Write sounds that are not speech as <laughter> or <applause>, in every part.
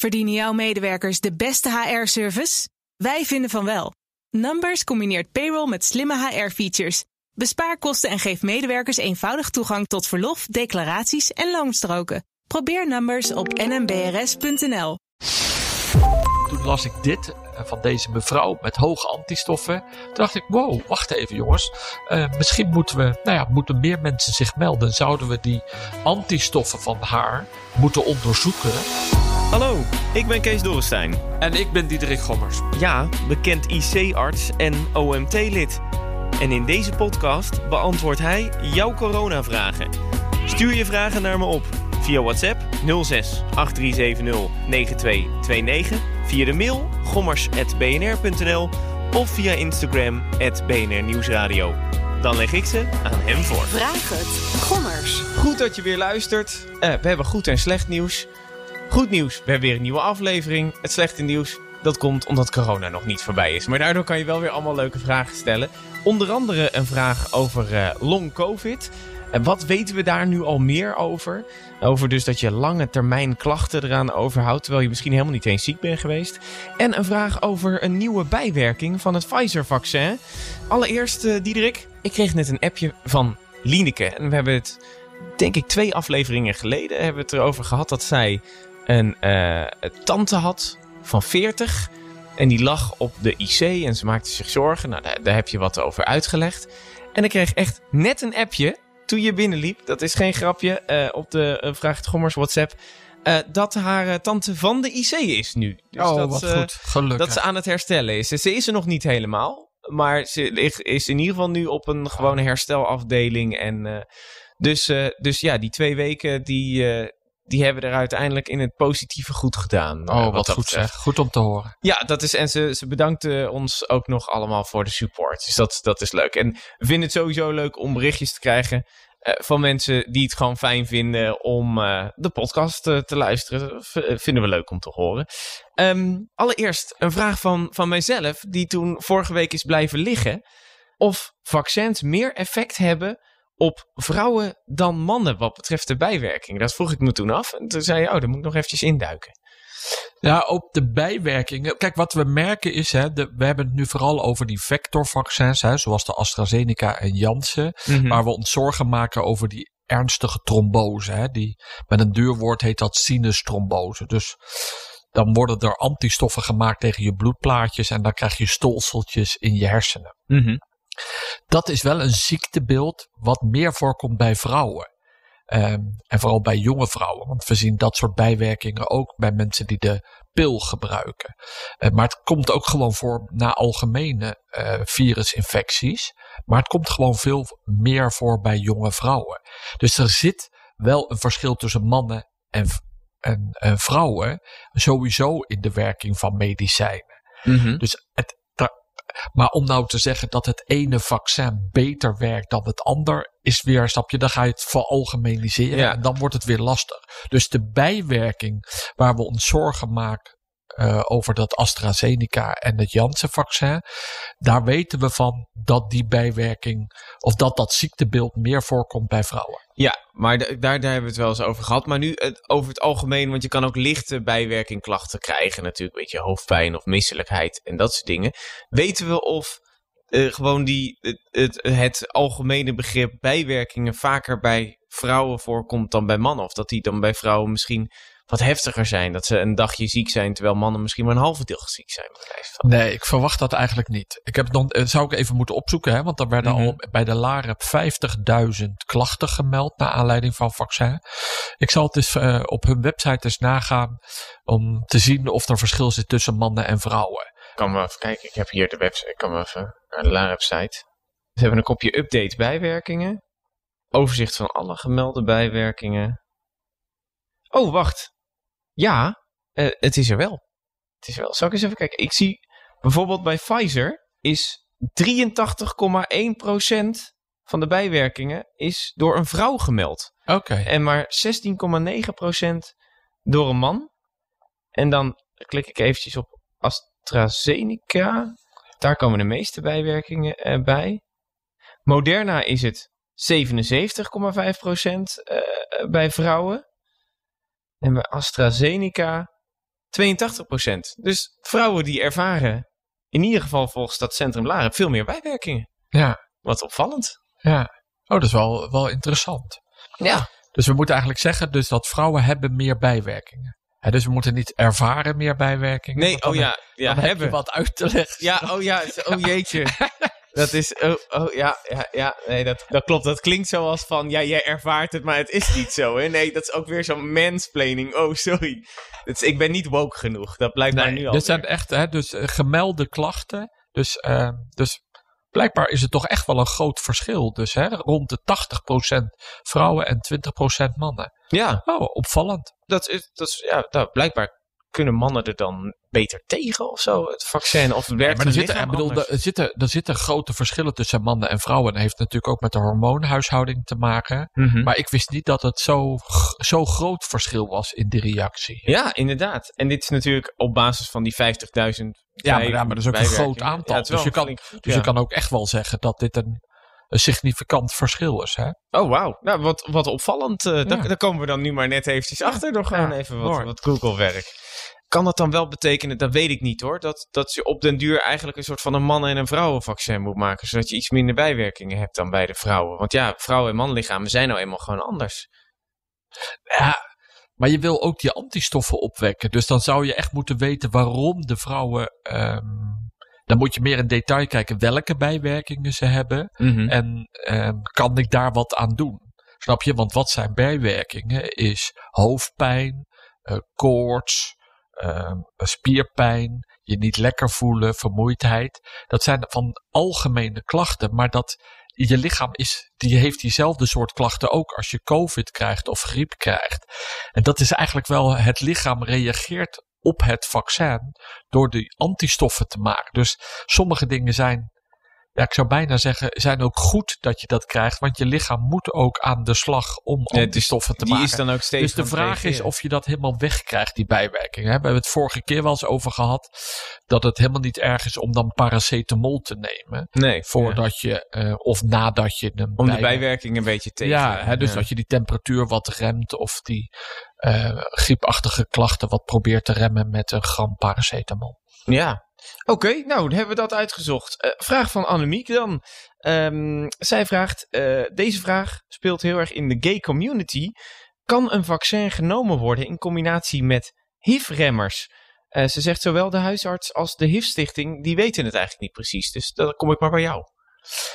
Verdienen jouw medewerkers de beste HR-service? Wij vinden van wel. Numbers combineert payroll met slimme HR-features. Bespaar kosten en geef medewerkers eenvoudig toegang tot verlof, declaraties en loonstroken. Probeer Numbers op nmbrs.nl. Toen las ik dit eh, van deze mevrouw met hoge antistoffen. Toen dacht ik, wow, wacht even jongens. Uh, misschien moeten we, nou ja, moeten meer mensen zich melden. Zouden we die antistoffen van haar moeten onderzoeken? Hallo, ik ben Kees Dorrestein. En ik ben Diederik Gommers. Ja, bekend IC-arts en OMT-lid. En in deze podcast beantwoordt hij jouw coronavragen. Stuur je vragen naar me op via WhatsApp 06 8370 9229, via de mail gommers.bnr.nl of via Instagram BNR Nieuwsradio. Dan leg ik ze aan hem voor. Vraag het. Gommers. Goed dat je weer luistert. Uh, we hebben goed en slecht nieuws. Goed nieuws, we hebben weer een nieuwe aflevering. Het slechte nieuws, dat komt omdat corona nog niet voorbij is. Maar daardoor kan je wel weer allemaal leuke vragen stellen. Onder andere een vraag over uh, long covid. En wat weten we daar nu al meer over? Over dus dat je lange termijn klachten eraan overhoudt, terwijl je misschien helemaal niet eens ziek bent geweest. En een vraag over een nieuwe bijwerking van het Pfizer-vaccin. Allereerst, uh, Diederik, ik kreeg net een appje van Lieneke. En we hebben het, denk ik, twee afleveringen geleden hebben we het erover gehad dat zij een uh, tante had van 40. En die lag op de IC en ze maakte zich zorgen. Nou, daar, daar heb je wat over uitgelegd. En ik kreeg echt net een appje toen je binnenliep. Dat is geen grapje. Uh, op de uh, Vraag het Gommers WhatsApp. Uh, dat haar tante van de IC is nu. Dus oh, dat, wat goed. Gelukkig. Dat ze aan het herstellen is. Ze is er nog niet helemaal. Maar ze is in ieder geval nu op een gewone herstelafdeling. En, dus, dus ja, die twee weken die, die hebben er uiteindelijk in het positieve goed gedaan. Oh, wat, goed zeg. Goed om te horen. Ja, dat is, en ze, ze bedankte ons ook nog allemaal voor de support. Dus dat, dat is leuk. En we vinden het sowieso leuk om berichtjes te krijgen uh, van mensen die het gewoon fijn vinden om uh, de podcast uh, te luisteren. V vinden we leuk om te horen. Um, allereerst een vraag van, van mijzelf, die toen vorige week is blijven liggen. Of vaccins meer effect hebben op vrouwen dan mannen wat betreft de bijwerking. Dat vroeg ik me toen af. En toen zei je, oh, daar moet ik nog eventjes induiken. Ja, op de bijwerkingen. Kijk, wat we merken is, hè, de, we hebben het nu vooral over die vectorvaccins, hè, zoals de AstraZeneca en Janssen, mm -hmm. waar we ons zorgen maken over die ernstige trombose. Hè, die, met een duur woord heet dat sinustrombose. Dus dan worden er antistoffen gemaakt tegen je bloedplaatjes en dan krijg je stolseltjes in je hersenen. Mm -hmm. Dat is wel een ziektebeeld wat meer voorkomt bij vrouwen. Um, en vooral bij jonge vrouwen, want we zien dat soort bijwerkingen ook bij mensen die de pil gebruiken. Uh, maar het komt ook gewoon voor na algemene uh, virusinfecties. Maar het komt gewoon veel meer voor bij jonge vrouwen. Dus er zit wel een verschil tussen mannen en, en, en vrouwen, sowieso in de werking van medicijnen. Mm -hmm. Dus het, maar om nou te zeggen dat het ene vaccin beter werkt dan het ander, is weer, snap je, dan ga je het veralgemeniseren ja. en dan wordt het weer lastig. Dus de bijwerking waar we ons zorgen maken uh, over dat AstraZeneca en het Janssen-vaccin. Daar weten we van dat die bijwerking of dat dat ziektebeeld meer voorkomt bij vrouwen. Ja, maar daar, daar hebben we het wel eens over gehad. Maar nu het, over het algemeen, want je kan ook lichte bijwerkingklachten krijgen natuurlijk. Weet je, hoofdpijn of misselijkheid en dat soort dingen. Weten we of uh, gewoon die, het, het, het algemene begrip bijwerkingen vaker bij vrouwen voorkomt dan bij mannen? Of dat die dan bij vrouwen misschien wat heftiger zijn. Dat ze een dagje ziek zijn, terwijl mannen misschien maar een halve deel ziek zijn. Nee, ik verwacht dat eigenlijk niet. Ik heb dan, zou ik even moeten opzoeken, hè, want er werden mm -hmm. al bij de LAREP 50.000 klachten gemeld naar aanleiding van vaccin. Ik zal het eens uh, op hun website eens nagaan om te zien of er verschil zit tussen mannen en vrouwen. Ik kan maar even kijken, ik heb hier de website, ik kan maar even naar de LAREP site. Ze hebben een kopje update bijwerkingen. Overzicht van alle gemelde bijwerkingen. Oh, wacht. Ja, uh, het is er wel. Het is wel. Zal ik eens even kijken? Ik zie bijvoorbeeld bij Pfizer is 83,1% van de bijwerkingen is door een vrouw gemeld. Oké. Okay. En maar 16,9% door een man. En dan klik ik eventjes op AstraZeneca. Daar komen de meeste bijwerkingen uh, bij. Moderna is het 77,5% uh, bij vrouwen. En bij AstraZeneca 82%. Dus vrouwen die ervaren, in ieder geval volgens dat Centrum Laren, veel meer bijwerkingen. Ja, Wat opvallend. ja. Oh, dat is wel, wel interessant. Ja. Dus we moeten eigenlijk zeggen dus dat vrouwen hebben meer bijwerkingen. Hè, dus we moeten niet ervaren meer bijwerkingen. Nee, oh ja, ja, heb hebben. je wat uit te leggen. Ja, oh ja, oh <laughs> jeetje. Dat is, oh, oh ja, ja, ja, nee, dat, dat klopt. Dat klinkt zoals van, ja, jij ervaart het, maar het is niet zo, hè. Nee, dat is ook weer zo'n mansplaining. Oh, sorry. Dat is, ik ben niet woke genoeg. Dat blijkt mij nu al. dit zijn echt hè, dus, eh, gemelde klachten. Dus, eh, dus blijkbaar is het toch echt wel een groot verschil. Dus hè, rond de 80% vrouwen en 20% mannen. Ja, Oh, opvallend. dat is, dat is ja, nou, blijkbaar kunnen mannen er dan beter tegen of zo, het vaccin. Of werkt maar er zitten, ik bedoel, er, zitten, er zitten grote verschillen tussen mannen en vrouwen. En dat heeft natuurlijk ook met de hormoonhuishouding te maken. Mhm. Maar ik wist niet dat het zo, zo groot verschil was in die reactie. Ja, inderdaad. En dit is natuurlijk op basis van die 50.000 Ja, maar, ja, maar dat is ook een groot aantal. Ja, dus je kan, flink dus ja. je kan ook echt wel zeggen dat dit een, een significant verschil is. Hè? Oh, wauw. Nou, wat, wat opvallend. eh, daar, Ja. daar komen we dan nu maar net eventjes achter door gewoon Ja, even wat, wat Google-werk. Kan dat dan wel betekenen, dat weet ik niet hoor, dat, dat je op den duur eigenlijk een soort van een mannen- en een vrouwenvaccin moet maken, zodat je iets minder bijwerkingen hebt dan bij de vrouwen? Want ja, vrouwen- en mannenlichamen zijn nou eenmaal gewoon anders. Ja, maar je wil ook die antistoffen opwekken. Dus dan zou je echt moeten weten waarom de vrouwen. ehm, dan moet je meer in detail kijken welke bijwerkingen ze hebben. En ehm, kan ik daar wat aan doen? Snap je? Want wat zijn bijwerkingen? Is hoofdpijn, eh, koorts, ehm, spierpijn, je niet lekker voelen, vermoeidheid. Dat zijn van algemene klachten, maar dat je lichaam is, die heeft diezelfde soort klachten ook als je COVID krijgt of griep krijgt. En dat is eigenlijk wel, het lichaam reageert op het vaccin door die antistoffen te maken. Dus sommige dingen zijn, ja, ik zou bijna zeggen, zijn ook goed dat je dat krijgt, want je lichaam moet ook aan de slag om Ja, dus antistoffen te Die maken. is dan ook steeds Dus de vraag is of je dat helemaal wegkrijgt, die bijwerkingen. We hebben het vorige keer wel eens over gehad. Dat het helemaal niet erg is om dan paracetamol te nemen. Nee, Voordat je, eh, of nadat je een om de bijwer- bijwerking een beetje tegen. Ja, hè, dus ja. dat je die temperatuur wat remt. Of die eh, griepachtige klachten wat probeert te remmen met een gram paracetamol. Ja. Oké, nou, dan hebben we dat uitgezocht. Eh, vraag van Annemiek dan. Ehm, zij vraagt, eh, deze vraag speelt heel erg in de gay community. Kan een vaccin genomen worden in combinatie met HIV-remmers? Eh, ze zegt zowel de huisarts als de HIV-stichting, die weten het eigenlijk niet precies. Dus dan kom ik maar bij jou.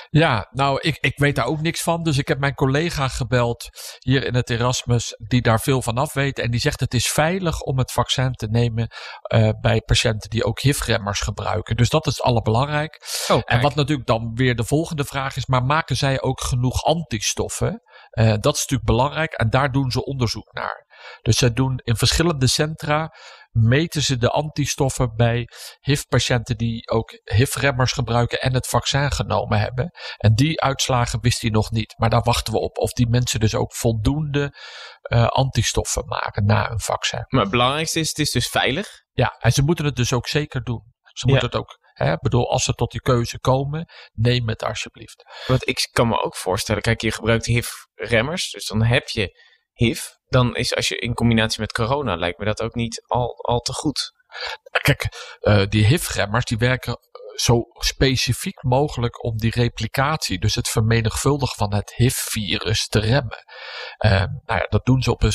Ja, nou, ik, ik weet daar ook niks van. Dus ik heb mijn collega gebeld hier in het Erasmus, die daar veel van af weet. En die zegt het is veilig om het vaccin te nemen eh, bij patiënten die ook HIV-remmers gebruiken. Dus dat is het allerbelangrijkste. Oh, En wat natuurlijk dan weer de volgende vraag is, maar maken zij ook genoeg antistoffen? Eh, dat is natuurlijk belangrijk en daar doen ze onderzoek naar. Dus zij doen in verschillende centra, meten ze de antistoffen bij HIV-patiënten die ook HIV-remmers gebruiken en het vaccin genomen hebben. En die uitslagen wist hij nog niet. Maar daar wachten we op of die mensen dus ook voldoende eh, antistoffen maken na een vaccin. Maar het belangrijkste is, het is dus veilig. Ja, en ze moeten het dus ook zeker doen. Ze Ja. moeten het ook, hè, ik bedoel, als ze tot die keuze komen, neem het alsjeblieft. Want ik kan me ook voorstellen, kijk, je gebruikt HIV-remmers, dus dan heb je HIV. Dan is als je in combinatie met corona, lijkt me dat ook niet al, al te goed. Kijk, eh, die HIV-remmers die werken eh, zo specifiek mogelijk om die replicatie, dus het vermenigvuldigen van het HIV-virus te remmen. Eh, nou ja, dat doen ze op een,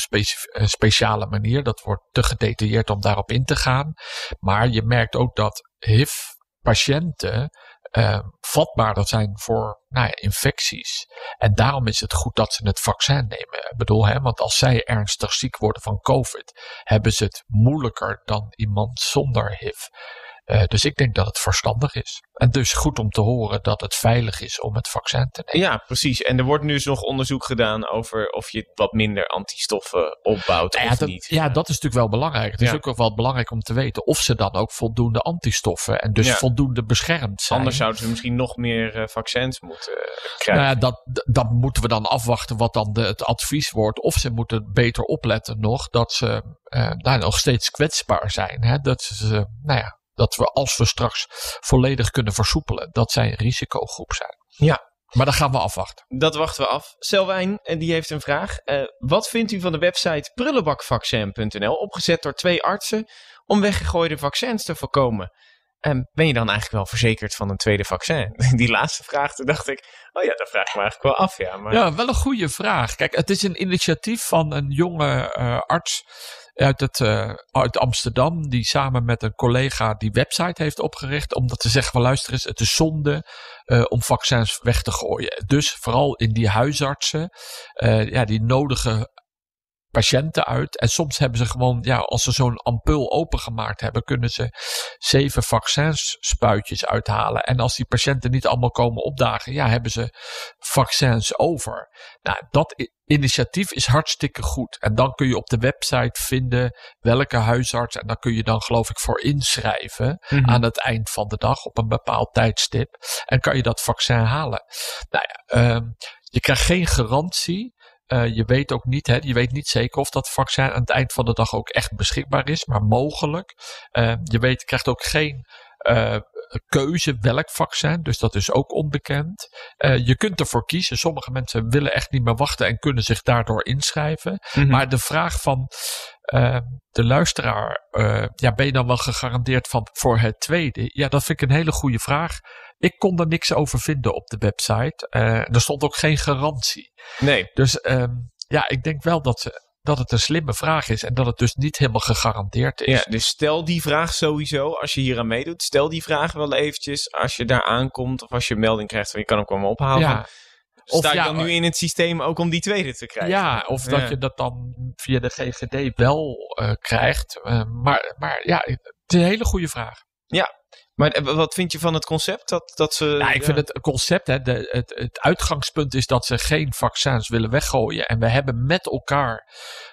een speciale manier. Dat wordt te gedetailleerd om daarop in te gaan. Maar je merkt ook dat HIV-patiënten eh, vatbaarder zijn voor nou ja, infecties. En daarom is het goed dat ze het vaccin nemen. Ik bedoel, hè, want als zij ernstig ziek worden van COVID, hebben ze het moeilijker dan iemand zonder HIV. Eh, dus ik denk dat het verstandig is. En dus goed om te horen dat het veilig is om het vaccin te nemen. Ja, precies. En er wordt nu dus nog onderzoek gedaan over of je wat minder antistoffen opbouwt Nou ja, of dat, niet. ja, dat is natuurlijk wel belangrijk. Het is ook wel belangrijk om te weten of ze dan ook voldoende antistoffen en dus Ja. voldoende beschermd zijn. Anders zouden ze misschien nog meer eh, vaccins moeten eh, krijgen. Nou ja, dat, d- dan moeten we dan afwachten wat dan de, het advies wordt. Of ze moeten beter opletten nog dat ze eh, nou, nog steeds kwetsbaar zijn. Hè? Dat, ze, nou ja, dat we als we straks volledig kunnen versoepelen, dat zij een risicogroep zijn. Ja. Maar dan gaan we afwachten. Dat wachten we af. Selwijn, en die heeft een vraag. Eh, wat vindt u van de website prullenbakvaccin.nl, opgezet door twee artsen om weggegooide vaccins te voorkomen. Um, ben je dan eigenlijk wel verzekerd van een tweede vaccin? <laughs> Die laatste vraag, toen dacht ik, oh ja, dat vraag ik me eigenlijk wel af. Ja, maar... ja wel een goede vraag. Kijk, het is een initiatief van een jonge uh, arts uit, het, uh, uit Amsterdam, die samen met een collega die website heeft opgericht. Om dat te zeggen van luister eens, het is zonde uh, om vaccins weg te gooien. Dus vooral in die huisartsen, uh, ja, die nodige patiënten uit. En soms hebben ze gewoon, ja, als ze zo'n ampul opengemaakt hebben, kunnen ze zeven vaccins spuitjes uithalen. En als die patiënten niet allemaal komen opdagen, ja, hebben ze vaccins over. Nou, dat initiatief is hartstikke goed. En dan kun je op de website vinden welke huisarts. En dan kun je dan geloof ik voor inschrijven mm -hmm. aan het eind van de dag op een bepaald tijdstip. En kan je dat vaccin halen. Nou ja, um, je krijgt geen garantie. Uh, je weet ook niet, hè, je weet niet zeker of dat vaccin aan het eind van de dag ook echt beschikbaar is, maar mogelijk. Uh, je weet, krijgt ook geen uh, keuze welk vaccin, dus dat is ook onbekend. je kunt ervoor kiezen. Sommige mensen willen echt niet meer wachten en kunnen zich daardoor inschrijven. Mm -hmm. Maar de vraag van de luisteraar, ja, ben je dan wel gegarandeerd van voor het tweede? Ja, dat vind ik een hele goede vraag. Ik kon er niks over vinden op de website. Uh, er stond ook geen garantie. Nee. Dus um, ja, ik denk wel dat, ze, dat het een slimme vraag is en dat het dus niet helemaal gegarandeerd is. Ja, dus stel die vraag sowieso als je hier aan meedoet. Stel die vraag wel eventjes als je daar aankomt of als je een melding krijgt van je kan hem komen ophalen. Ja. Of Sta je ja, dan nu in het systeem ook om die tweede te krijgen? Ja, of dat je dat dan via de GGD wel uh, krijgt. Uh, maar, maar ja, het is een hele goede vraag. Ja, maar wat vind je van het concept? Dat, dat ze, ja, ik vind het concept, hè, de, het, het uitgangspunt is dat ze geen vaccins willen weggooien. En we hebben met elkaar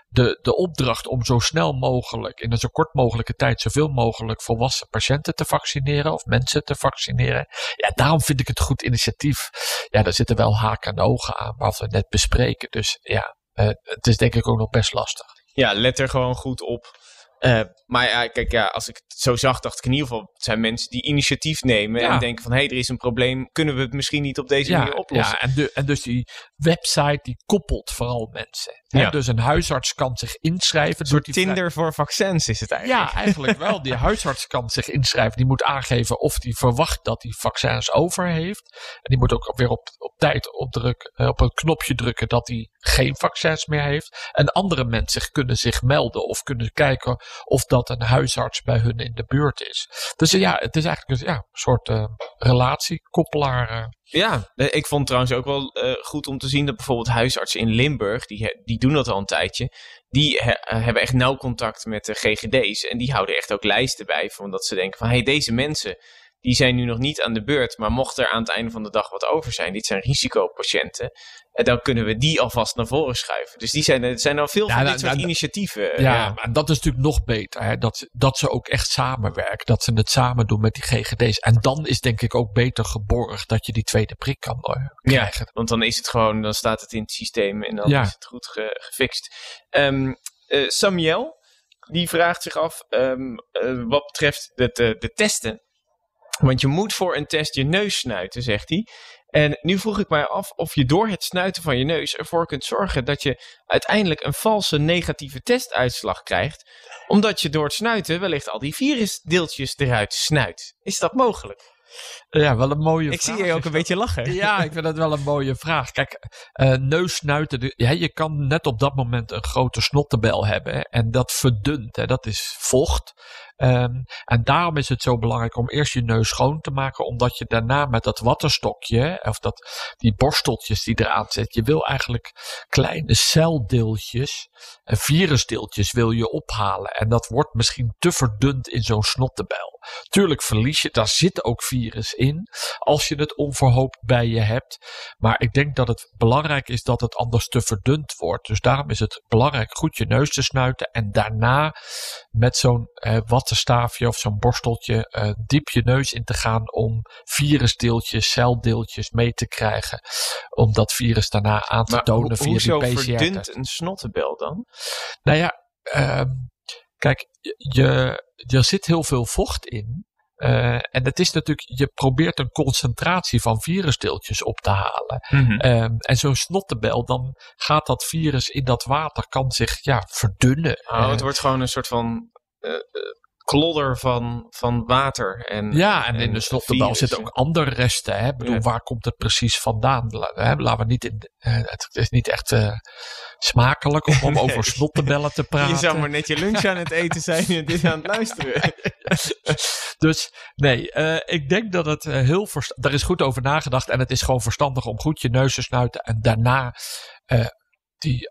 de, de opdracht om zo snel mogelijk, in een zo kort mogelijke tijd, zoveel mogelijk volwassen patiënten te vaccineren of mensen te vaccineren. Ja, daarom vind ik het een goed initiatief. Ja, daar zitten wel haken en ogen aan, wat we net bespreken. Dus ja, uh, het is denk ik ook nog best lastig. Ja, let er gewoon goed op. Uh, maar ja, kijk, ja, als ik het zo zag, dacht ik in ieder geval, het zijn mensen die initiatief nemen ja. en denken van, hé, hey, er is een probleem, kunnen we het misschien niet op deze ja, manier oplossen? Ja, en, de, en dus die website, die koppelt vooral mensen. Ja. Dus een huisarts kan zich inschrijven. Een soort Tinder voor vaccins is het eigenlijk. Ja, eigenlijk wel. Die <laughs> huisarts kan zich inschrijven. Die moet aangeven of die verwacht dat hij vaccins over heeft. En die moet ook weer op, op tijd opdruk, op een knopje drukken dat hij geen vaccins meer heeft. En andere mensen kunnen zich melden of kunnen kijken of dat een huisarts bij hun in de buurt is. Dus ja, het is eigenlijk een, ja, soort uh, relatie, koppelaar. Uh. Ja, ik vond trouwens ook wel goed om te zien dat bijvoorbeeld huisartsen in Limburg, die, die doen dat al een tijdje, die he, hebben echt nauw contact met de GGD's. En die houden echt ook lijsten bij, van ze denken van, hé, hey, deze mensen, die zijn nu nog niet aan de beurt, maar mocht er aan het einde van de dag wat over zijn, dit zijn risicopatiënten, en dan kunnen we die alvast naar voren schuiven. Dus die zijn, er zijn al veel ja, van nou, dit soort nou, initiatieven. Ja, ja, maar dat is natuurlijk nog beter. Hè? Dat, dat ze ook echt samenwerken. Dat ze het samen doen met die GGD's. En dan is denk ik ook beter geborgd dat je die tweede prik kan uh, krijgen. Ja, want dan is het gewoon, dan staat het in het systeem en dan is het goed ge, gefixt. Um, uh, Samuel, die vraagt zich af um, uh, wat betreft de, de, de testen. Want je moet voor een test je neus snuiten, zegt hij. En nu vroeg ik mij af of je door het snuiten van je neus ervoor kunt zorgen dat je uiteindelijk een valse negatieve testuitslag krijgt. Omdat je door het snuiten wellicht al die virusdeeltjes eruit snuit. Is dat mogelijk? Ja, wel een mooie ik vraag. Ik zie je ook een beetje lachen. Ja, ik vind dat wel een mooie vraag. Kijk, uh, neussnuiten, de, ja, je kan net op dat moment een grote snottebel hebben. En dat verdunt, hè, dat is vocht. Um, en daarom is het zo belangrijk om eerst je neus schoon te maken, omdat je daarna met dat wattenstokje, of dat, die borsteltjes die eraan zit, je wil eigenlijk kleine celdeeltjes, en virusdeeltjes wil je ophalen. En dat wordt misschien te verdund in zo'n snottebel. Tuurlijk verlies je, daar zit ook virus in, als je het onverhoopt bij je hebt. Maar ik denk dat het belangrijk is dat het anders te verdund wordt. Dus daarom is het belangrijk goed je neus te snuiten en daarna met zo'n eh, wattenstaafje of zo'n borsteltje eh, diep je neus in te gaan om virusdeeltjes, celdeeltjes mee te krijgen. Om dat virus daarna aan te maar tonen ho via die PCR. verdunt een snottebel dan? Nou ja, uh, kijk, je, er zit heel veel vocht in. Uh, en het is natuurlijk, je probeert een concentratie van virusdeeltjes op te halen. Mhm. Mm -hmm. um, en zo'n snottebel, dan gaat dat virus in dat water, kan zich ja, verdunnen. Oh, het wordt gewoon een soort van klodder van, van water. En, Ja, en in de virussen. zitten ook andere resten. Hè? Ik bedoel, Ja. waar komt het precies vandaan? Hè? Laten we niet in, eh, het is niet echt eh, smakelijk om, om over snottebellen te praten. <laughs> Je zou maar net je lunch aan het eten zijn en dit aan het <laughs> luisteren. Dus nee, eh, ik denk dat het heel verstandig... Daar is goed over nagedacht. En het is gewoon verstandig om goed je neus te snuiten. En daarna die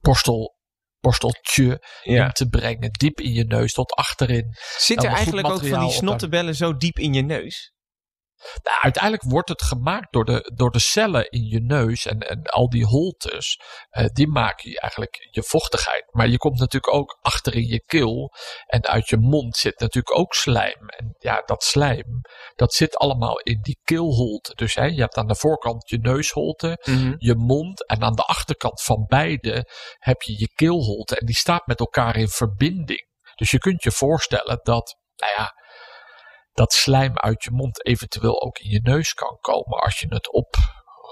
borstel, borsteltje in te brengen. Diep in je neus, tot achterin. Zit Ja, er eigenlijk ook van die op snottebellen zo diep in je neus? Nou, uiteindelijk wordt het gemaakt door de, door de cellen in je neus en, en al die holtes. eh, die maken je eigenlijk je vochtigheid. Maar je komt natuurlijk ook achter in je keel. En uit je mond zit natuurlijk ook slijm. En ja, dat slijm, dat zit allemaal in die keelholte. Dus hè, je hebt aan de voorkant je neusholte, je mond. En aan de achterkant van beide heb je je keelholte. En die staat met elkaar in verbinding. Dus je kunt je voorstellen dat, nou ja, dat slijm uit je mond eventueel ook in je neus kan komen als je het op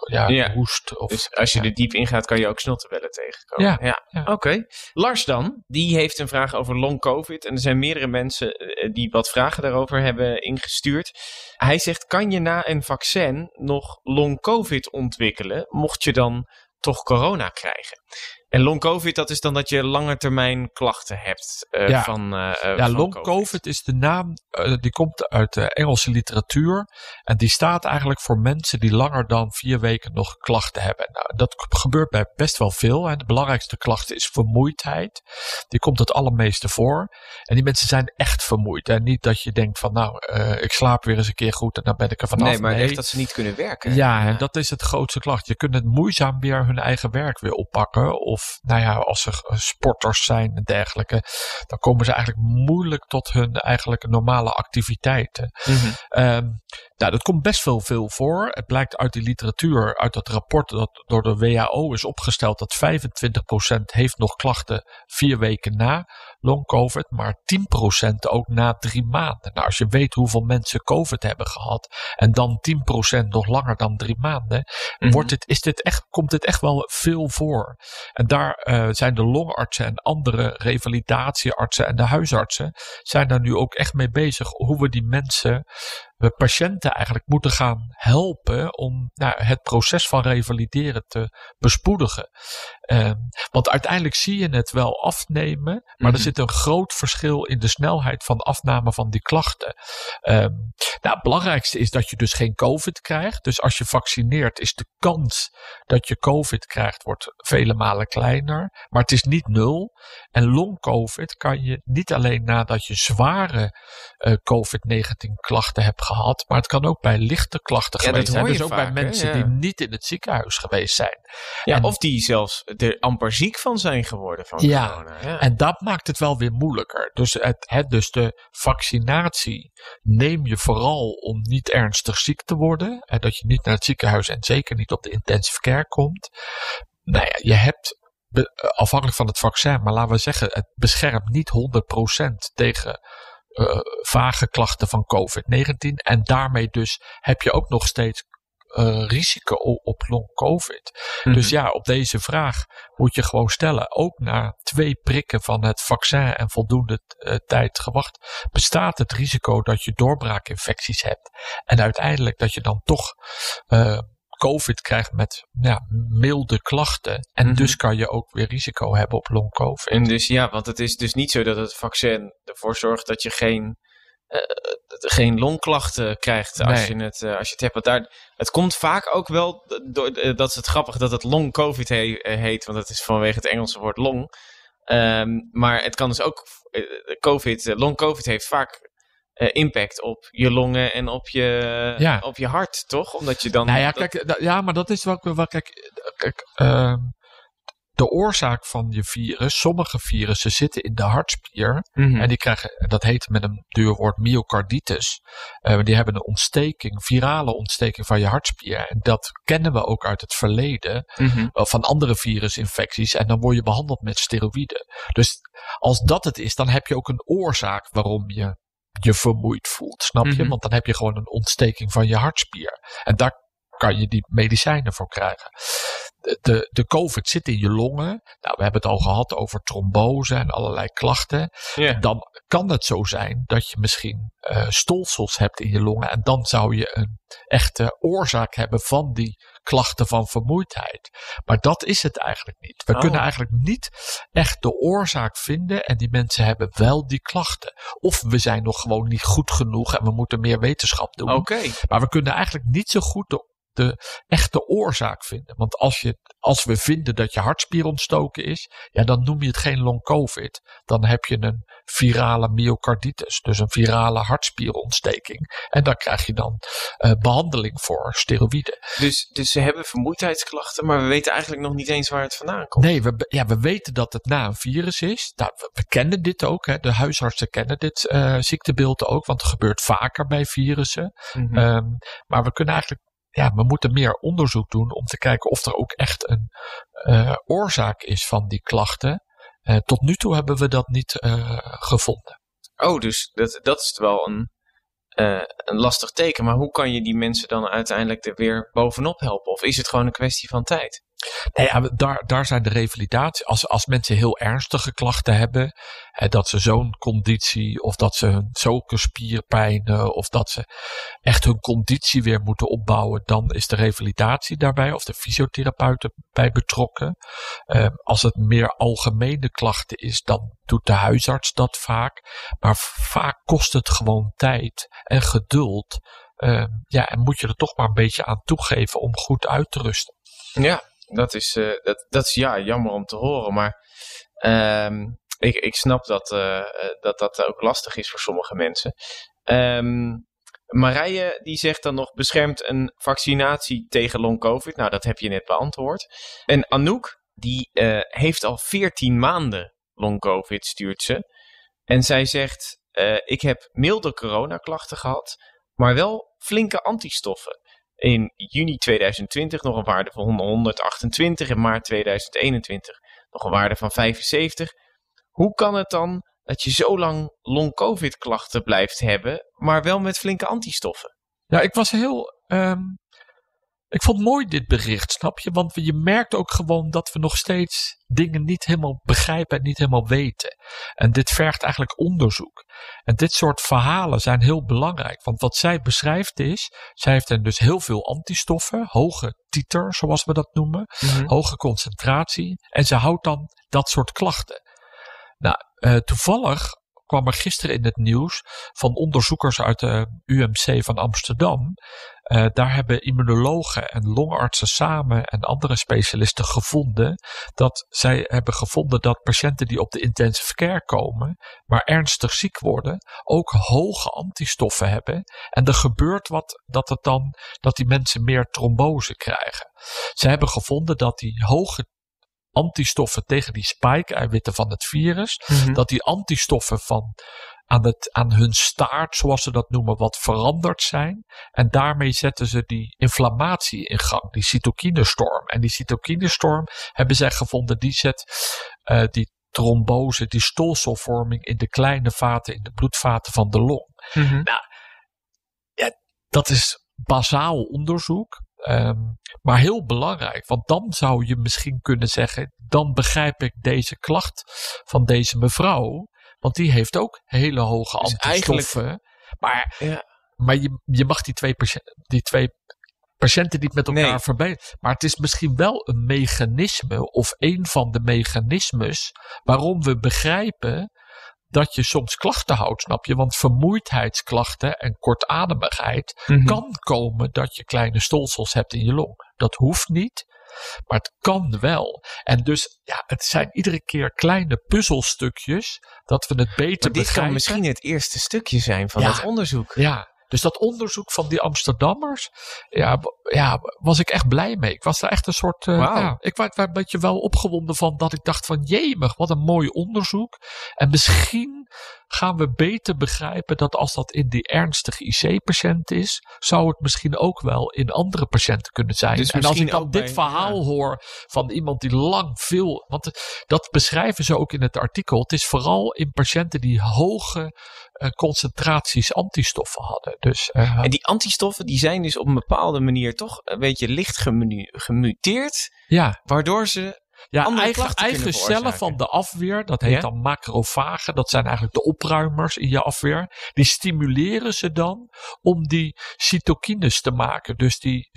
ja, Ja. hoest. Of, Dus als je ja. er diep in gaat, kan je ook snottebellen tegenkomen. Ja, ja. Oké. Lars dan, die heeft een vraag over long covid. En er zijn meerdere mensen eh, die wat vragen daarover hebben ingestuurd. Hij zegt, kan je na een vaccin nog long covid ontwikkelen, mocht je dan toch corona krijgen? En long covid, dat is dan dat je lange termijn klachten hebt eh, Ja. van, eh, eh, Ja, van long COVID is de naam, die komt uit de Engelse literatuur. En die staat eigenlijk voor mensen die langer dan vier weken nog klachten hebben. Nou, dat gebeurt bij best wel veel. Hè. De belangrijkste klacht is vermoeidheid. Die komt het allermeeste voor. En die mensen zijn echt vermoeid. En niet dat je denkt van nou, eh, ik slaap weer eens een keer goed en dan ben ik er vanaf. Nee, maar echt dat ze niet kunnen werken. Ja, en dat is het grootste klacht. Je kunt het moeizaam weer hun eigen werk weer oppakken. Of nou ja, als ze eh, sporters zijn en dergelijke, dan komen ze eigenlijk moeilijk tot hun eigenlijk normale activiteiten. Mhm. Ehm, nou, dat komt best wel veel voor. Het blijkt uit die literatuur, uit dat rapport dat door de WHO is opgesteld, dat 25% heeft nog klachten vier weken na long COVID, maar 10% ook na drie maanden. Nou, als je weet hoeveel mensen COVID hebben gehad en dan 10% nog langer dan drie maanden, Mhm. wordt het, is dit echt, komt dit echt wel veel voor. En daar eh, zijn de longartsen en andere revalidatieartsen en de huisartsen zijn daar nu ook echt mee bezig hoe we die mensen, we patiënten eigenlijk moeten gaan helpen om nou, het proces van revalideren te bespoedigen. Ehm, want uiteindelijk zie je het wel afnemen, maar Mhm. er zit een groot verschil in de snelheid van afname van die klachten. Ehm, nou, het belangrijkste is dat je dus geen COVID krijgt. Dus als je vaccineert, is de kans dat je COVID krijgt, wordt vele malen kleiner. Maar het is niet nul. En long-COVID kan je niet alleen nadat je zware eh, COVID-19 klachten hebt gehad, maar het kan ook bij lichte klachten Ja, dat geweest zijn. Dus ook vaak, bij mensen die niet in het ziekenhuis geweest zijn. Ja, En- of die zelfs er amper ziek van zijn geworden van Ja, corona. Ja. En dat maakt het wel weer moeilijker. Dus, het, het, dus de vaccinatie neem je vooral om niet ernstig ziek te worden. En dat je niet naar het ziekenhuis en zeker niet op de intensive care komt. Nou ja, je hebt eh, afhankelijk van het vaccin, maar laten we zeggen, het beschermt niet 100% tegen eh, vage klachten van COVID-19. En daarmee dus heb je ook nog steeds eh, risico op long COVID. Mhm. Dus ja, op deze vraag moet je gewoon stellen. Ook na twee prikken van het vaccin en voldoende eh, tijd gewacht, bestaat het risico dat je doorbraakinfecties hebt. En uiteindelijk dat je dan toch COVID krijgt met ja, milde klachten. En Mhm. dus kan je ook weer risico hebben op long COVID. En dus ja, want het is dus niet zo dat het vaccin ervoor zorgt dat je geen, eh, geen longklachten krijgt als, Nee. je het, eh, als je het hebt. Want daar, het komt vaak ook wel, door, eh, dat is het grappig dat het long COVID he- heet, want dat is vanwege het Engelse woord long. Ehm, maar het kan dus ook, COVID, long COVID heeft vaak eh, impact op je longen en op je, Ja. op je hart, toch? Omdat je dan... Nou ja, dat- kijk, ja, maar dat is wel, wel kijk, eh, kijk ehm, de oorzaak van je virus, sommige virussen zitten in de hartspier. Mhm. En die krijgen, dat heet met een duur woord myocarditis. Eh, die hebben een ontsteking, virale ontsteking van je hartspier. En dat kennen we ook uit het verleden Mhm. van andere virusinfecties. En dan word je behandeld met steroïden. Dus als dat het is, dan heb je ook een oorzaak waarom je je vermoeid voelt. Snap je? Mhm. Want dan heb je gewoon een ontsteking van je hartspier. En daar kan je die medicijnen voor krijgen. De, de COVID zit in je longen. Nou, we hebben het al gehad over trombose en allerlei klachten. Ja. Dan kan het zo zijn dat je misschien uh, stolsels hebt in je longen. En dan zou je een echte oorzaak hebben van die klachten van vermoeidheid. Maar dat is het eigenlijk niet. We Oh. kunnen eigenlijk niet echt de oorzaak vinden. En die mensen hebben wel die klachten. Of we zijn nog gewoon niet goed genoeg en we moeten meer wetenschap doen. Oké. Maar we kunnen eigenlijk niet zo goed de, de echte oorzaak vinden. Want als, je, als we vinden dat je hartspier ontstoken is, ja, dan noem je het geen long COVID. Dan heb je een virale myocarditis, dus een virale hartspierontsteking. En daar krijg je dan eh, behandeling voor, steroïden. Dus, dus ze hebben vermoeidheidsklachten, maar we weten eigenlijk nog niet eens waar het vandaan komt. Nee, we, ja, we weten dat het na een virus is. Nou, we, we kennen dit ook. Hè. De huisartsen kennen dit eh, ziektebeeld ook, want het gebeurt vaker bij virussen. Mhm. Ehm, maar we kunnen eigenlijk, ja, we moeten meer onderzoek doen om te kijken of er ook echt een eh, oorzaak is van die klachten. Eh, tot nu toe hebben we dat niet eh, gevonden. Oh, dus dat, dat is wel een, een lastig teken. Maar hoe kan je die mensen dan uiteindelijk er weer bovenop helpen? Of is het gewoon een kwestie van tijd? Nou ja, daar, daar zijn de revalidatie. Als, als mensen heel ernstige klachten hebben, hè, dat ze zo'n conditie, of dat ze hun, zulke spierpijnen, of dat ze echt hun conditie weer moeten opbouwen, dan is de revalidatie daarbij, of de fysiotherapeuten bij betrokken. Ehm, als het meer algemene klachten is, dan doet de huisarts dat vaak. Maar vaak kost het gewoon tijd en geduld. Ehm, ja, en moet je er toch maar een beetje aan toegeven om goed uit te rusten. Ja, dat is, eh, dat, dat is ja, jammer om te horen. Maar ehm, ik, ik snap dat, eh, eh, dat dat ook lastig is voor sommige mensen. Ehm, Marije die zegt dan nog beschermt een vaccinatie tegen long covid. Nou, dat heb je net beantwoord. En Anouk die heeft al 14 maanden long covid, stuurt ze. En zij zegt, ik heb milde coronaklachten gehad, maar wel flinke antistoffen. In juni 2020 nog een waarde van 128, in maart 2021 nog een waarde van 75. Hoe kan het dan dat je zo lang long-covid klachten blijft hebben, maar wel met flinke antistoffen? Ja, ik was heel. ehm, ik vond mooi dit bericht, snap je? Want je merkt ook gewoon dat we nog steeds dingen niet helemaal begrijpen en niet helemaal weten. En dit vergt eigenlijk onderzoek. En dit soort verhalen zijn heel belangrijk. Want wat zij beschrijft is, zij heeft er dus heel veel antistoffen, hoge titer, zoals we dat noemen, hoge concentratie. En ze houdt dan dat soort klachten. Nou, eh, toevallig kwam er gisteren in het nieuws van onderzoekers uit de UMC van Amsterdam. Eh, daar hebben immunologen en longartsen samen en andere specialisten gevonden dat zij hebben gevonden dat patiënten die op de intensive care komen, maar ernstig ziek worden, ook hoge antistoffen hebben. En er gebeurt wat dat het dan dat die mensen meer trombose krijgen. Ze hebben gevonden dat die hoge antistoffen tegen die spike-eiwitten van het virus, Mhm. dat die antistoffen van aan, het, aan hun staart, zoals ze dat noemen, wat veranderd zijn. En daarmee zetten ze die inflammatie in gang, die cytokinestorm. En die cytokinestorm hebben zij gevonden, die zet eh, die trombose, die stolselvorming in de kleine vaten, in de bloedvaten van de long. Mhm. Dat is bazaal onderzoek. Ehm, maar heel belangrijk, want dan zou je misschien kunnen zeggen: dan begrijp ik deze klacht van deze mevrouw. Want die heeft ook hele hoge Dus antistoffen. Maar, Ja. maar je, je mag die twee, patiënten, die twee patiënten niet met elkaar Nee. verbeteren. Maar het is misschien wel een mechanisme of een van de mechanismes waarom we begrijpen dat je soms klachten houdt, snap je? Want vermoeidheidsklachten en kortademigheid Mhm. kan komen dat je kleine stolsels hebt in je long. Dat hoeft niet, maar het kan wel. En dus, ja, het zijn iedere keer kleine puzzelstukjes dat we het beter Maar dit begrijpen. kan misschien het eerste stukje zijn van Ja. het onderzoek. Ja, dus dat onderzoek van die Amsterdammers, ja, ja, was ik echt blij mee. Ik was daar echt een soort, eh, ja, ik was daar een beetje wel opgewonden van dat ik dacht van, jemig, wat een mooi onderzoek. En misschien gaan we beter begrijpen dat als dat in die ernstige IC-patiënt is, zou het misschien ook wel in andere patiënten kunnen zijn. Dus en als ik dan dit bij- verhaal ja. hoor van iemand die lang veel, want het- dat beschrijven ze ook in het artikel. Het is vooral in patiënten die hoge eh, concentraties antistoffen hadden. Dus, uh, en die antistoffen die zijn dus op een bepaalde manier toch een beetje licht gemuteerd. Ja. Waardoor ze ja, eigen, eigen cellen van de afweer, dat heet dan macrofagen, dat zijn eigenlijk de opruimers in je afweer. Die stimuleren ze dan om die cytokines te maken. Dus die,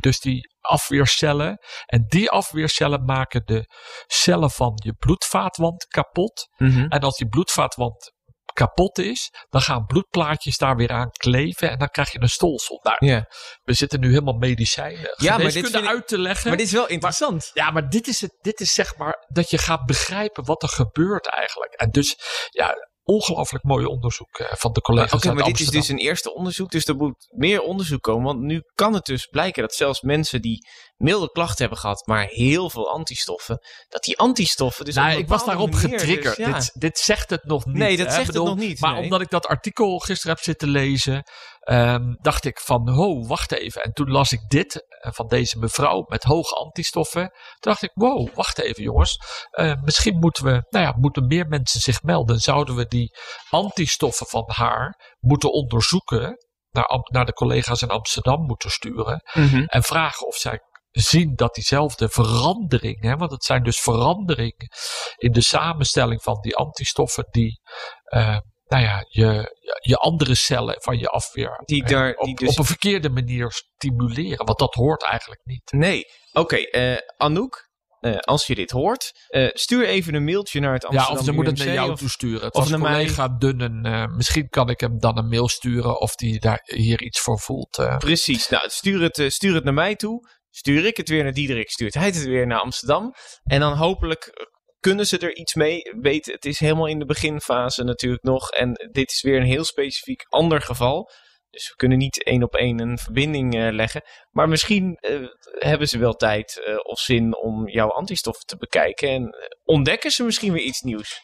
dus die afweercellen. En die afweercellen maken de cellen van je bloedvaatwand kapot. Mhm. En als die bloedvaatwand kapot is, dan gaan bloedplaatjes daar weer aan kleven en dan krijg je een stolsel. Nou, Ja. We zitten nu helemaal medicijnen Ja, maar dit ik- uit te leggen. Maar dit is wel interessant. Ja, maar dit is, het, dit is zeg maar dat je gaat begrijpen wat er gebeurt eigenlijk. En dus, ja, ongelooflijk mooi onderzoek eh, van de collega's Oké, maar dit is dus een eerste onderzoek, dus er moet meer onderzoek komen. Want nu kan het dus blijken dat zelfs mensen die milde klachten hebben gehad, maar heel veel antistoffen, dat die antistoffen dus Nou, ik was daarop getriggerd. dus, ja. dit, dit zegt het nog niet. Nee, dat hè? zegt Bedoel, het nog niet, Maar nee. omdat ik dat artikel gisteren heb zitten lezen, ehm, dacht ik van, ho, wacht even. En toen las ik dit eh, van deze mevrouw met hoge antistoffen. Toen dacht ik, wow, wacht even jongens. Eh, misschien moeten we, nou ja, moeten meer mensen zich melden. Zouden we die antistoffen van haar moeten onderzoeken. Naar, naar de collega's in Amsterdam moeten sturen. Mhm. En vragen of zij zien dat diezelfde verandering, hè, want het zijn dus veranderingen in de samenstelling van die antistoffen die, eh, nou ja, je, je andere cellen van je afweer Die daar- op, die dus- op een verkeerde manier stimuleren, want dat hoort eigenlijk niet. Nee. Oké, eh, Anouk, eh, als je dit hoort, eh, stuur even een mailtje naar het Ja, Amsterdam of ze moet het naar jou of- toesturen. Het of was naar mij. collega Dunnen. misschien kan ik hem dan een mail sturen of die daar hier iets voor voelt. Precies. Nou, stuur het, stuur het naar mij toe. Stuur ik het weer naar Diederik, stuurt hij het weer naar Amsterdam. En dan hopelijk kunnen ze er iets mee. Weet, het is helemaal in de beginfase natuurlijk nog. En dit is weer een heel specifiek ander geval. Dus we kunnen niet één op één een verbinding eh, leggen. Maar misschien eh, hebben ze wel tijd eh, of zin om jouw antistoffen te bekijken. En ontdekken ze misschien weer iets nieuws.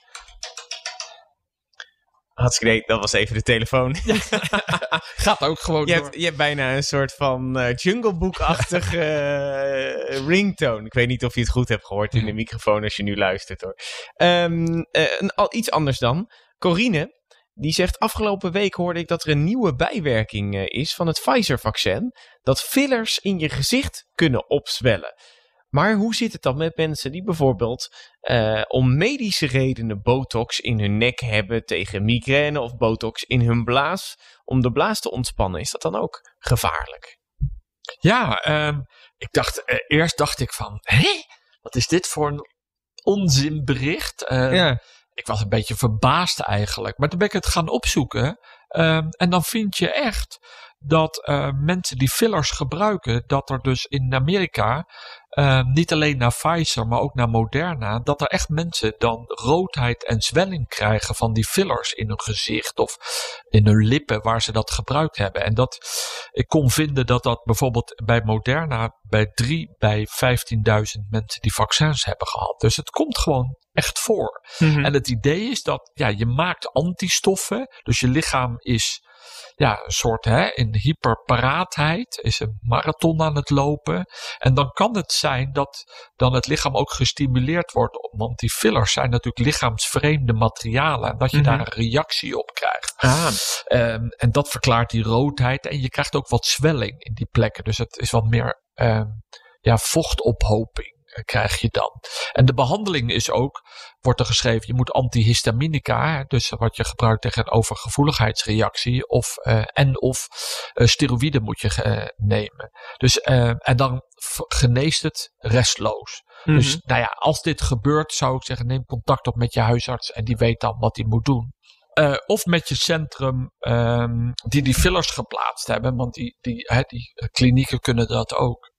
Hartstikke idee, dat was even de telefoon. <laughs> Gaat ook gewoon Je door. hebt, je hebt bijna een soort van eh junglebook-achtig <laughs> eh, ringtone. Ik weet niet of je het goed hebt gehoord in de microfoon als je nu luistert hoor. Ehm, eh, al, iets anders dan. Corine, die zegt afgelopen week hoorde ik dat er een nieuwe bijwerking is van het Pfizer-vaccin. Dat fillers in je gezicht kunnen opzwellen. Maar hoe zit het dan met mensen die bijvoorbeeld eh, om medische redenen botox in hun nek hebben tegen migraine of botox in hun blaas om de blaas te ontspannen? Is dat dan ook gevaarlijk? Ja, ehm, ik dacht, eh, eerst dacht ik van, hé, wat is dit voor een onzinbericht? Eh, Ik was een beetje verbaasd eigenlijk. Maar toen ben ik het gaan opzoeken. ehm, en dan vind je echt dat eh, mensen die fillers gebruiken, dat er dus in Amerika, eh, niet alleen naar Pfizer, maar ook naar Moderna, dat er echt mensen dan roodheid en zwelling krijgen van die fillers in hun gezicht of in hun lippen waar ze dat gebruikt hebben. En dat ik kon vinden dat dat bijvoorbeeld bij Moderna bij 3 bij 15.000 mensen die vaccins hebben gehad. Dus het komt gewoon echt voor. Mhm. En het idee is dat ja, je maakt antistoffen. Dus je lichaam is ja, een soort hè, in hyperparaatheid. Is een marathon aan het lopen. En dan kan het zijn dat dan het lichaam ook gestimuleerd wordt. Want die fillers zijn natuurlijk lichaamsvreemde materialen. En dat je Mhm. daar een reactie op krijgt. Ah, Ehm, en dat verklaart die roodheid. En je krijgt ook wat zwelling in die plekken. Dus het is wat meer ehm, ja, vochtophoping krijg je dan. En de behandeling is ook, wordt er geschreven, je moet antihistaminica, dus wat je gebruikt tegen een overgevoeligheidsreactie, of, eh, en of eh, steroïden moet je eh, nemen. Dus, en dan geneest het restloos. Dus Mhm. nou ja, als dit gebeurt, zou ik zeggen, neem contact op met je huisarts en die weet dan wat hij moet doen. Of met je centrum ehm, die die fillers geplaatst hebben, want die, die, hè, die klinieken kunnen dat ook.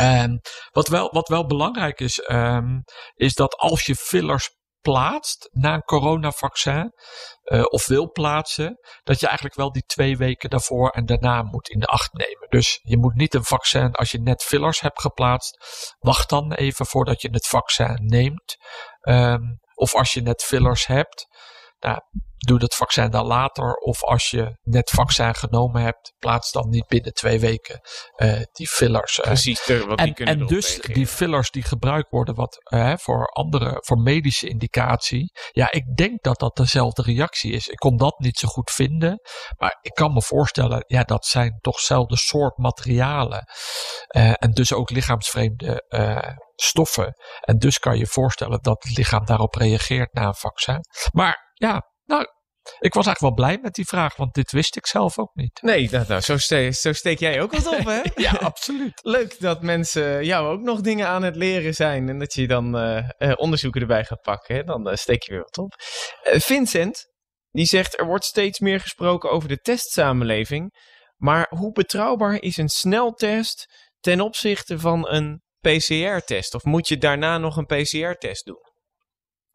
En wat wel, wat wel belangrijk is, ehm, is dat als je fillers plaatst na een coronavaccin, eh, of wil plaatsen, dat je eigenlijk wel die twee weken daarvoor en daarna moet in de acht nemen. Dus je moet niet een vaccin, als je net fillers hebt geplaatst, wacht dan even voordat je het vaccin neemt. Ehm, of als je net fillers hebt, Nou, doe dat vaccin dan later. Of als je net vaccin genomen hebt, plaats dan niet binnen twee weken uh, die fillers. Uh. Precies, wat en, die kunnen en dus die fillers die gebruikt worden wat, uh, voor andere, voor medische indicatie. Ja, ik denk dat dat dezelfde reactie is. Ik kon dat niet zo goed vinden. Maar ik kan me voorstellen, ja, dat zijn toch dezelfde soort materialen. en dus ook lichaamsvreemde stoffen. En dus kan je voorstellen dat het lichaam daarop reageert na een vaccin. Maar ja, nou, ik was eigenlijk wel blij met die vraag, want dit wist ik zelf ook niet. Nee, nou, nou zo, steek, zo, steek jij ook wat op, hè? <laughs> ja, absoluut. <laughs> Leuk dat mensen jou ook nog dingen aan het leren zijn en dat je dan uh, onderzoeken erbij gaat pakken. Hè? Dan uh, steek je weer wat op. Vincent, die zegt er wordt steeds meer gesproken over de testsamenleving. Maar hoe betrouwbaar is een sneltest ten opzichte van een PCR-test? Of moet je daarna nog een PCR-test doen?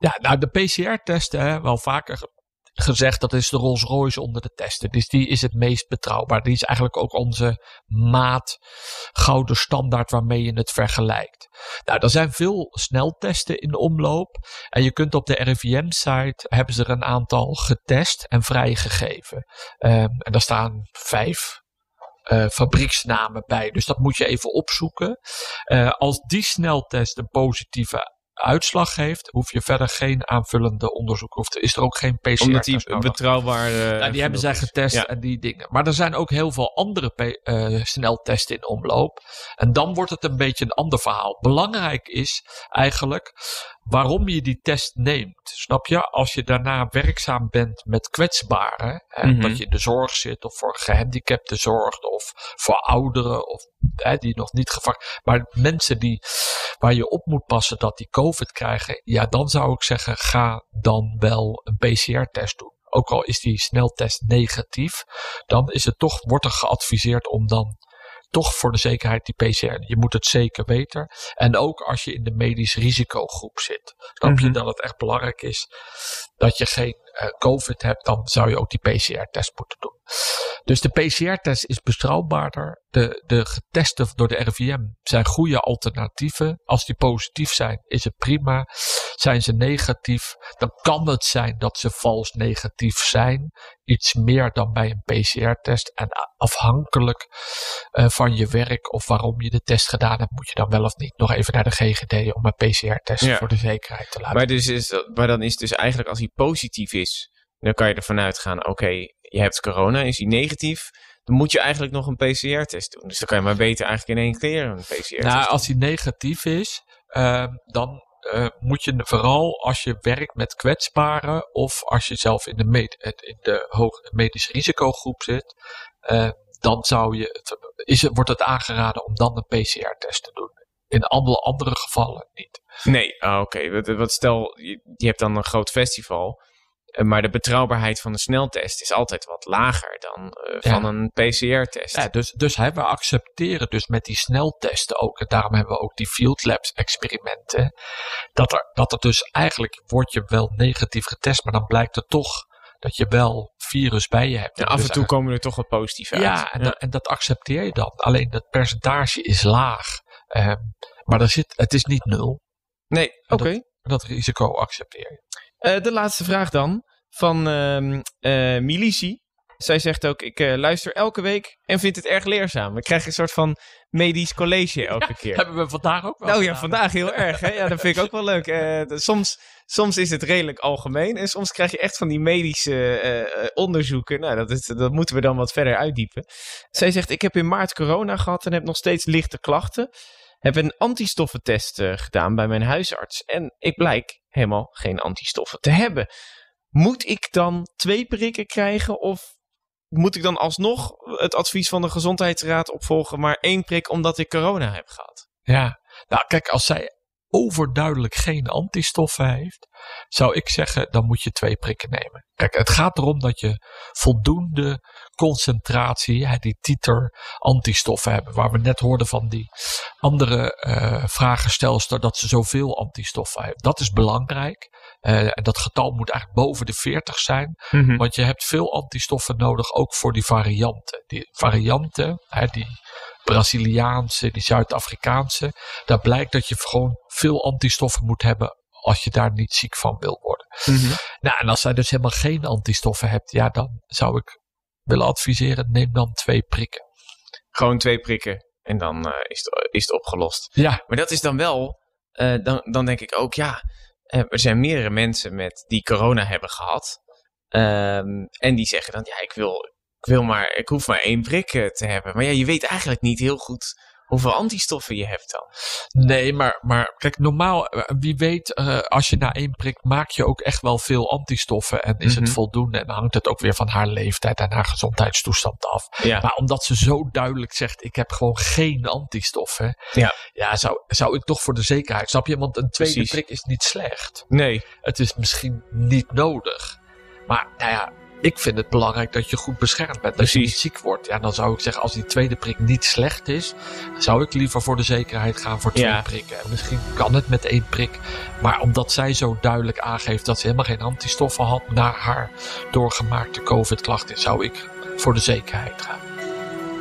Ja, nou de PCR-testen, wel vaker gezegd, dat is de Rolls Royce onder de testen. Dus die is het meest betrouwbaar. Die is eigenlijk ook onze maat, gouden standaard waarmee je het vergelijkt. Nou, er zijn veel sneltesten in omloop. En je kunt op de RIVM-site, hebben ze er een aantal getest en vrijgegeven. Um, en daar staan vijf uh, fabrieksnamen bij. Dus dat moet je even opzoeken. Uh, als die sneltest een positieve uitslag geeft, hoef je verder geen aanvullende onderzoek. Of is er ook geen PCR-test Omdat die betrouwbaar... Uh, ja, die hebben zij getest en die dingen. Maar er zijn ook heel veel andere uh, sneltesten in omloop. En dan wordt het een beetje een ander verhaal. Belangrijk is eigenlijk waarom je die test neemt. Snap je? Als je daarna werkzaam bent met kwetsbaren, hè, mm -hmm. dat je in de zorg zit of voor gehandicapten zorgt of voor ouderen of hè, die nog niet gevakt, maar mensen die waar je op moet passen dat die COVID krijgen, ja, dan zou ik zeggen, ga dan wel een PCR-test doen. Ook al is die sneltest negatief, dan is het toch, wordt er geadviseerd om dan toch voor de zekerheid die PCR. Je moet het zeker weten. En ook als je in de medisch risicogroep zit. Snap mm -hmm. je dat het echt belangrijk is dat je geen uh, COVID hebt, dan zou je ook die PCR-test moeten doen. Dus de PCR-test is betrouwbaarder. De, de getesten door de RIVM zijn goede alternatieven. Als die positief zijn, is het prima. Zijn ze negatief, dan kan het zijn dat ze vals negatief zijn. Iets meer dan bij een PCR-test. En afhankelijk uh, van je werk of waarom je de test gedaan hebt, moet je dan wel of niet nog even naar de GGD om een PCR-test ja. voor de zekerheid te laten. Maar, dus is, maar dan is het dus eigenlijk als hij positief is, dan kan je ervan uitgaan, oké, okay, je hebt corona, is hij negatief, dan moet je eigenlijk nog een PCR-test doen. Dus dan kan je maar beter eigenlijk in één keer een PCR-test Nou, als hij negatief is, uh, dan uh, moet je vooral als je werkt met kwetsbaren of als je zelf in de, med in de hoog medisch risicogroep zit, uh, dan zou je het, is het, wordt het aangeraden om dan een PCR-test te doen. In alle andere gevallen niet. Nee, ah, oké. Okay. Wat stel, je, je hebt dan een groot festival. Maar de betrouwbaarheid van de sneltest is altijd wat lager dan uh, ja. van een PCR-test. Ja, dus, dus hè, we accepteren dus met die sneltesten ook, en daarom hebben we ook die field labs experimenten, dat er, dat er dus eigenlijk wordt je wel negatief getest, maar dan blijkt er toch dat je wel virus bij je hebt. Ja, af en toe komen er toch wat positief uit. Ja, en, ja. Dat, en dat accepteer je dan. Alleen dat percentage is laag. Um, maar er zit, het is niet nul. Nee, oké. Okay. Dat, dat risico accepteer je. Uh, de laatste vraag dan van uh, uh, Milici. Zij zegt ook, ik uh, luister elke week en vind het erg leerzaam. Ik krijg een soort van medisch college elke ja, keer. Hebben we vandaag ook wel Nou ja, vandaag heel erg. Hè? Ja, dat vind ik ook wel leuk. Uh, soms, soms is het redelijk algemeen en soms krijg je echt van die medische uh, onderzoeken. Nou, dat, is, dat moeten we dan wat verder uitdiepen. Zij zegt, ik heb in maart corona gehad en heb nog steeds lichte klachten. Heb een antistoffentest gedaan bij mijn huisarts. En ik blijk helemaal geen antistoffen te hebben. Moet ik dan twee prikken krijgen of moet ik dan alsnog het advies van de gezondheidsraad opvolgen, maar één prik omdat ik corona heb gehad? Ja, nou kijk, als zij overduidelijk geen antistoffen heeft, zou ik zeggen, dan moet je twee prikken nemen. Kijk, het gaat erom dat je voldoende concentratie, die titer antistoffen hebben. Waar we net hoorden van die andere uh, vragenstelster dat ze zoveel antistoffen heeft. Dat is belangrijk. Uh, en dat getal moet eigenlijk boven de 40 zijn. Mm -hmm. Want je hebt veel antistoffen nodig, ook voor die varianten. Die varianten, hè, die Braziliaanse, die Zuid-Afrikaanse. Daar blijkt dat je gewoon veel antistoffen moet hebben als je daar niet ziek van wil worden. Mhm. Nou, en als zij dus helemaal geen antistoffen hebt, ja, dan zou ik willen adviseren, neem dan twee prikken. Gewoon twee prikken en dan eh, is, het, is het opgelost. Ja, Maar dat is dan wel, eh, dan, dan denk ik ook, ja, eh, er zijn meerdere mensen met, die corona hebben gehad. Ehm, en die zeggen dan, ja, ik wil, ik wil maar, ik hoef maar één prik te hebben. Maar ja, je weet eigenlijk niet heel goed hoeveel antistoffen je hebt dan. Nee, maar, maar kijk, normaal, eh, wie weet, eh, als je na één prik maak je ook echt wel veel antistoffen. En is Mhm. het voldoende? En dan hangt het ook weer van haar leeftijd en haar gezondheidstoestand af. Ja, Maar omdat ze zo duidelijk zegt, ik heb gewoon geen antistoffen. Ja. Ja, zou, zou ik toch voor de zekerheid, snap je? Want een tweede Precies. prik is niet slecht. nee. Het is misschien niet nodig. Maar nou ja, ik vind het belangrijk dat je goed beschermd bent. Dat je niet ziek wordt. Ja, dan zou ik zeggen, als die tweede prik niet slecht is, zou ik liever voor de zekerheid gaan voor twee Ja. prikken. En misschien kan het met één prik. Maar omdat zij zo duidelijk aangeeft dat ze helemaal geen antistoffen had na haar doorgemaakte COVID-klachten, zou ik voor de zekerheid gaan.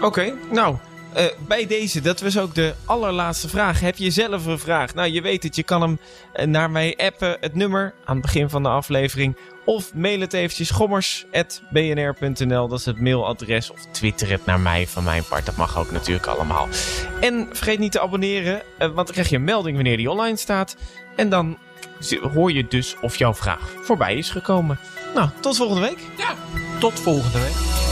Oké, nou, eh, bij deze, dat was ook de allerlaatste vraag. Heb je zelf een vraag? Nou, je weet het, je kan hem eh, naar mij appen, het nummer aan het begin van de aflevering. Of mail het eventjes gommers.bnr.nl, dat is het mailadres. Of twitter het naar mij van mijn part, dat mag ook natuurlijk allemaal. En vergeet niet te abonneren, eh, want dan krijg je een melding wanneer die online staat. En dan hoor je dus of jouw vraag voorbij is gekomen. Nou, tot volgende week. Tot volgende week.